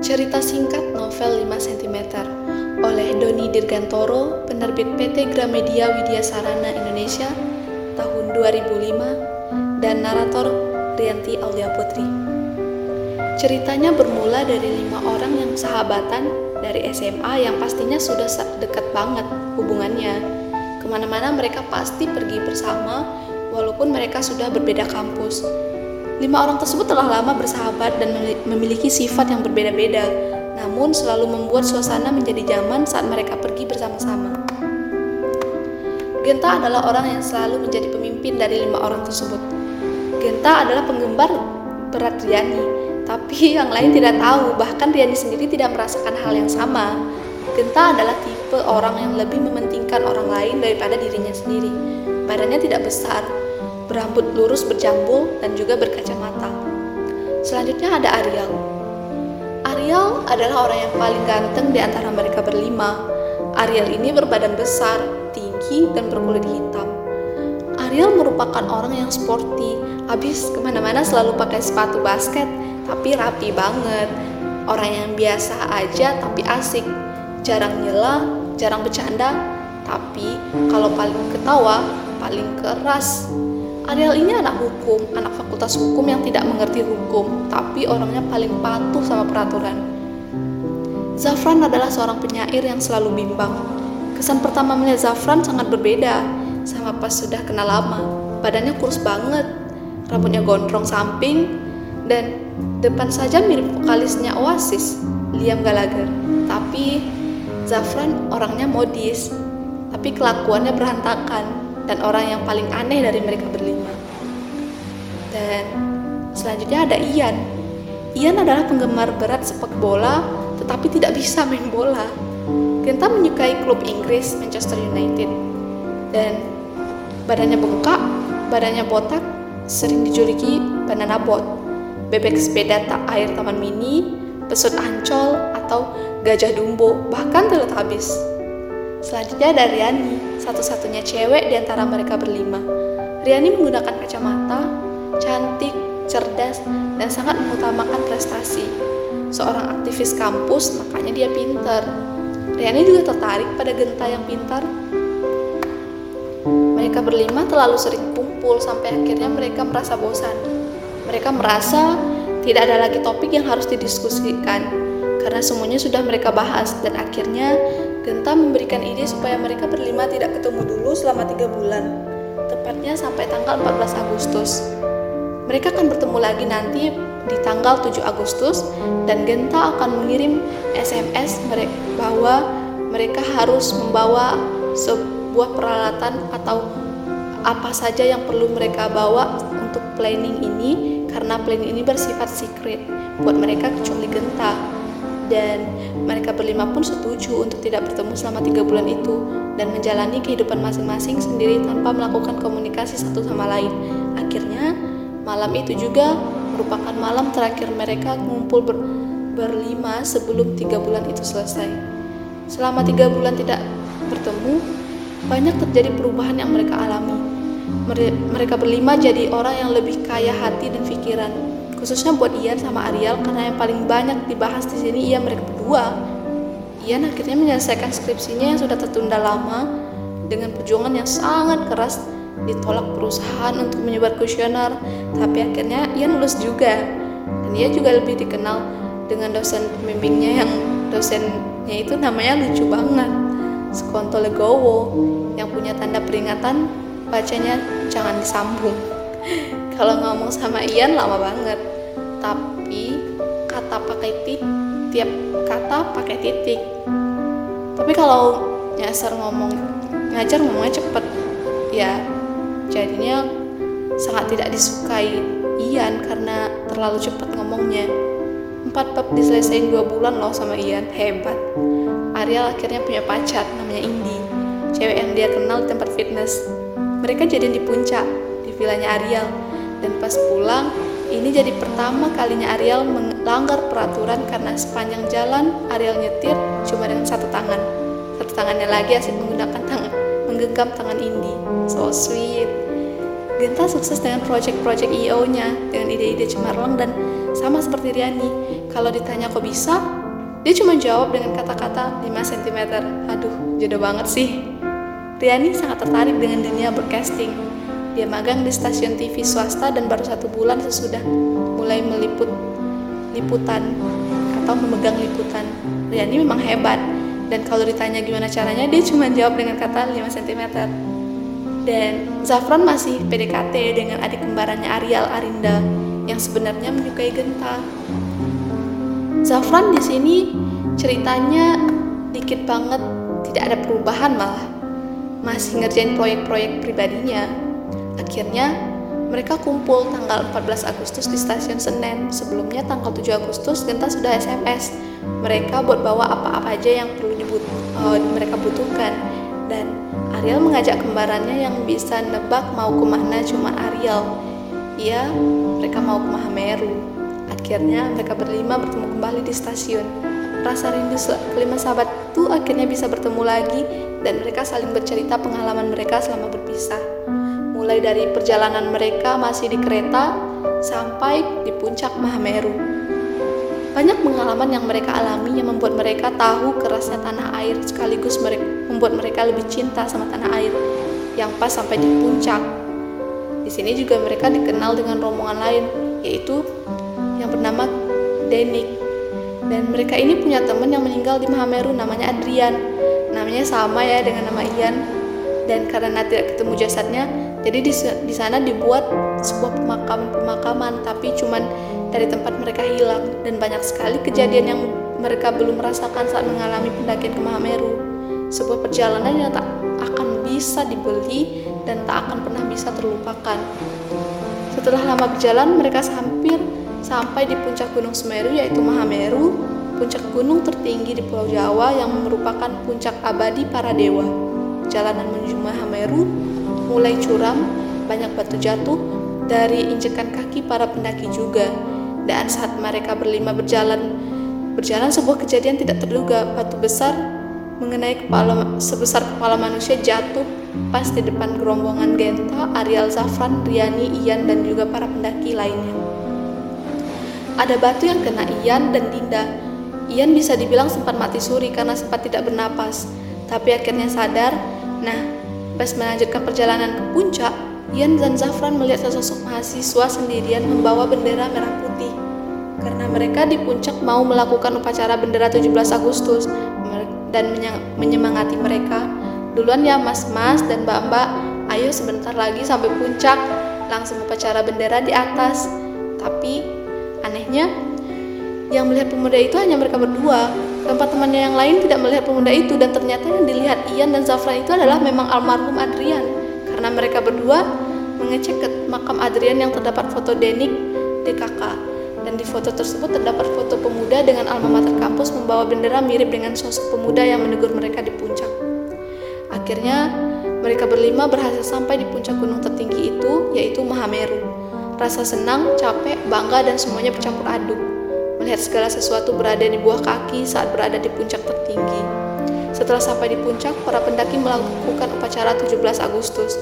Cerita singkat novel 5 cm oleh Doni Dirgantoro, penerbit PT Gramedia Widya Sarana Indonesia tahun 2005 dan narator Rianti Aulia Putri. Ceritanya bermula dari lima orang yang sahabatan dari SMA yang pastinya sudah dekat banget hubungannya. Ke mana-mana mereka pasti pergi bersama walaupun mereka sudah berbeda kampus. Lima orang tersebut telah lama bersahabat dan memiliki sifat yang berbeda-beda, namun selalu membuat suasana menjadi nyaman saat mereka pergi bersama-sama. Genta adalah orang yang selalu menjadi pemimpin dari lima orang tersebut. Genta adalah penggemar berat Riani, tapi yang lain tidak tahu, bahkan Riani sendiri tidak merasakan hal yang sama. Genta adalah tipe orang yang lebih mementingkan orang lain daripada dirinya sendiri. Badannya tidak besar, berambut lurus berjambul dan juga berkacamata. Selanjutnya ada Ariel. Ariel adalah orang yang paling ganteng di antara mereka berlima. Ariel ini berbadan besar, tinggi, dan berkulit hitam. Ariel merupakan orang yang sporty, habis ke mana-mana selalu pakai sepatu basket, tapi rapi banget. Orang yang biasa aja tapi asik, jarang nyela, jarang bercanda, tapi kalau paling ketawa, paling keras. Ariel ini anak hukum, anak fakultas hukum yang tidak mengerti hukum, tapi orangnya paling patuh sama peraturan. Zafran adalah seorang penyair yang selalu bimbang. Kesan pertama melihat Zafran sangat berbeda sama pas sudah kenal lama. Badannya kurus banget, rambutnya gondrong samping, dan depan saja mirip vokalisnya Oasis, Liam Gallagher. Tapi Zafran orangnya modis, tapi kelakuannya berantakan dan orang yang paling aneh dari mereka berlima. Dan selanjutnya ada Ian. Ian adalah penggemar berat sepak bola tetapi tidak bisa main bola. Genta menyukai klub Inggris Manchester United dan badannya bengkak, badannya botak, sering dijuluki banana boat, bebek sepeda tak air taman mini, pesut ancol atau gajah dumbo, bahkan habis. Selanjutnya ada Riani, satu-satunya cewek di antara mereka berlima. Riani menggunakan kacamata, cantik, cerdas, dan sangat mengutamakan prestasi. Seorang aktivis kampus, makanya dia pintar. Riani juga tertarik pada Genta yang pintar. Mereka berlima terlalu sering kumpul sampai akhirnya mereka merasa bosan. Mereka merasa tidak ada lagi topik yang harus didiskusikan karena semuanya sudah mereka bahas dan akhirnya Genta memberikan ide supaya mereka berlima tidak ketemu dulu selama tiga bulan, tepatnya sampai tanggal 14 Agustus. Mereka akan bertemu lagi nanti di tanggal 7 Agustus dan Genta akan mengirim SMS mereka bahwa mereka harus membawa sebuah peralatan atau apa saja yang perlu mereka bawa untuk planning ini karena planning ini bersifat secret buat mereka kecuali Genta dan mereka berlima pun setuju untuk tidak bertemu selama tiga bulan itu dan menjalani kehidupan masing-masing sendiri tanpa melakukan komunikasi satu sama lain. Akhirnya malam itu juga merupakan malam terakhir mereka mengumpul ber berlima sebelum tiga bulan itu selesai. Selama tiga bulan tidak bertemu, banyak terjadi perubahan yang mereka alami. Mereka berlima jadi orang yang lebih kaya hati dan pikiran khususnya buat Ian sama Ariel karena yang paling banyak dibahas di sini ia mereka berdua. Ian akhirnya menyelesaikan skripsinya yang sudah tertunda lama dengan perjuangan yang sangat keras ditolak perusahaan untuk menyebar kuesioner tapi akhirnya Ian lulus juga dan ia juga lebih dikenal dengan dosen pembimbingnya yang dosennya itu namanya lucu banget Sekonto Legowo yang punya tanda peringatan bacanya jangan disambung kalau ngomong sama Ian lama banget. Tapi kata pakai titik tiap kata pakai titik. Tapi kalau nyasar ngomong ngajar ngomongnya cepet. Ya jadinya sangat tidak disukai Ian karena terlalu cepat ngomongnya. Empat bab diselesaikan dua bulan loh sama Ian. Hebat. Ariel akhirnya punya pacar namanya Indi. Cewek yang dia kenal di tempat fitness. Mereka jadi di puncak di villanya Ariel dan pas pulang, ini jadi pertama kalinya Ariel melanggar peraturan karena sepanjang jalan Ariel nyetir cuma dengan satu tangan. Satu tangannya lagi asik menggunakan tangan, menggenggam tangan Indi. So sweet. Genta sukses dengan project-project EO-nya dengan ide-ide cemerlang dan sama seperti Riani. Kalau ditanya kok bisa, dia cuma jawab dengan kata-kata 5 cm. Aduh, jodoh banget sih. Riani sangat tertarik dengan dunia broadcasting. Dia magang di stasiun TV swasta dan baru satu bulan sesudah mulai meliput liputan atau memegang liputan. Riani memang hebat, dan kalau ditanya gimana caranya, dia cuma jawab dengan kata 5 cm dan Zafran masih PDKT dengan adik kembarannya Ariel Arinda yang sebenarnya menyukai Genta. Zafran di sini ceritanya dikit banget, tidak ada perubahan malah. Masih ngerjain proyek-proyek pribadinya. Akhirnya mereka kumpul tanggal 14 Agustus di stasiun Senen. Sebelumnya tanggal 7 Agustus Genta sudah SMS. Mereka buat bawa apa-apa aja yang perlu dibut uh, mereka butuhkan dan Ariel mengajak kembarannya yang bisa nebak mau ke mana cuma Ariel. Iya, mereka mau ke Mahameru. Akhirnya mereka berlima bertemu kembali di stasiun. Rasa rindu kelima sahabat itu akhirnya bisa bertemu lagi dan mereka saling bercerita pengalaman mereka selama berpisah. Mulai dari perjalanan mereka masih di kereta sampai di puncak Mahameru. Banyak pengalaman yang mereka alami yang membuat mereka tahu kerasnya tanah air sekaligus membuat mereka lebih cinta sama tanah air yang pas sampai di puncak. Di sini juga mereka dikenal dengan rombongan lain yaitu yang bernama Denik. Dan mereka ini punya teman yang meninggal di Mahameru namanya Adrian. Namanya sama ya dengan nama Ian. Dan karena tidak ketemu jasadnya, jadi di, di sana dibuat sebuah pemakaman-pemakaman, tapi cuman dari tempat mereka hilang dan banyak sekali kejadian yang mereka belum merasakan saat mengalami pendakian ke Mahameru. Sebuah perjalanan yang tak akan bisa dibeli dan tak akan pernah bisa terlupakan. Setelah lama berjalan, mereka hampir sampai di puncak Gunung Semeru yaitu Mahameru, puncak gunung tertinggi di Pulau Jawa yang merupakan puncak abadi para dewa. Jalanan menuju Mahameru mulai curam, banyak batu jatuh dari injekan kaki para pendaki juga dan saat mereka berlima berjalan berjalan sebuah kejadian tidak terduga batu besar mengenai kepala sebesar kepala manusia jatuh pas di depan gerombongan Genta, Ariel Zafran, Riani, Ian dan juga para pendaki lainnya. Ada batu yang kena Ian dan Dinda. Ian bisa dibilang sempat mati suri karena sempat tidak bernapas, tapi akhirnya sadar. Nah, pas melanjutkan perjalanan ke puncak, Ian dan Zafran melihat sesosok mahasiswa sendirian membawa bendera merah putih. Karena mereka di puncak mau melakukan upacara bendera 17 Agustus dan menyemangati mereka. Duluan ya mas-mas dan mbak-mbak, ayo sebentar lagi sampai puncak, langsung upacara bendera di atas. Tapi anehnya, yang melihat pemuda itu hanya mereka berdua. Keempat temannya yang lain tidak melihat pemuda itu dan ternyata yang dilihat Ian dan Zafran itu adalah memang almarhum Adrian karena mereka berdua mengecek ke makam Adrian yang terdapat foto Denik DKK dan di foto tersebut terdapat foto pemuda dengan alma mater kampus membawa bendera mirip dengan sosok pemuda yang menegur mereka di puncak. Akhirnya mereka berlima berhasil sampai di puncak gunung tertinggi itu yaitu Mahameru. Rasa senang, capek, bangga dan semuanya bercampur aduk. Melihat segala sesuatu berada di buah kaki saat berada di puncak tertinggi. Setelah sampai di puncak, para pendaki melakukan upacara 17 Agustus,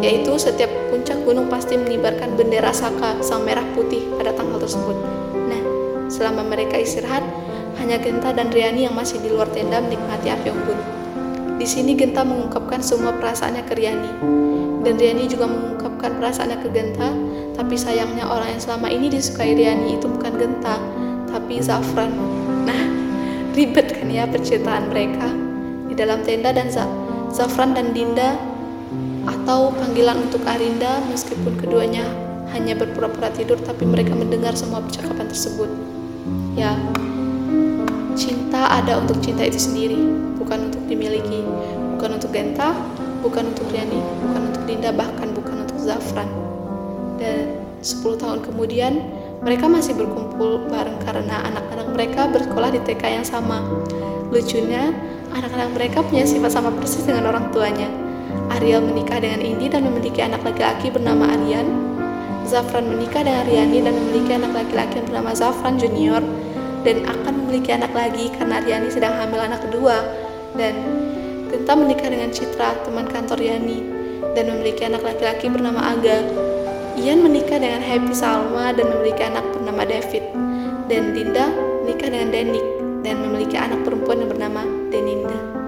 yaitu setiap puncak gunung pasti mengibarkan bendera saka sang merah putih pada tanggal tersebut. Nah, selama mereka istirahat, hanya Genta dan Riani yang masih di luar tenda menikmati api unggun. Di sini Genta mengungkapkan semua perasaannya ke Riani, dan Riani juga mengungkapkan perasaannya ke Genta, tapi sayangnya orang yang selama ini disukai Riani itu bukan Genta, tapi Zafran. Nah, ribet kan ya percintaan mereka dalam tenda dan Zafran dan Dinda atau panggilan untuk Arinda meskipun keduanya hanya berpura-pura tidur tapi mereka mendengar semua percakapan tersebut. Ya, cinta ada untuk cinta itu sendiri, bukan untuk dimiliki, bukan untuk Genta, bukan untuk Riani, bukan untuk Dinda, bahkan bukan untuk Zafran. Dan 10 tahun kemudian, mereka masih berkumpul bareng karena anak-anak mereka bersekolah di TK yang sama. Lucunya, anak-anak mereka punya sifat sama persis dengan orang tuanya. Ariel menikah dengan Indi dan memiliki anak laki-laki bernama Aryan. Zafran menikah dengan Riani dan memiliki anak laki-laki yang bernama Zafran Junior dan akan memiliki anak lagi karena Riani sedang hamil anak kedua. Dan Genta menikah dengan Citra, teman kantor Riani. dan memiliki anak laki-laki bernama Aga. Ian menikah dengan Happy Salma dan memiliki anak bernama David. Dan Dinda menikah dengan Denik dan memiliki anak perempuan yang bernama Deninda.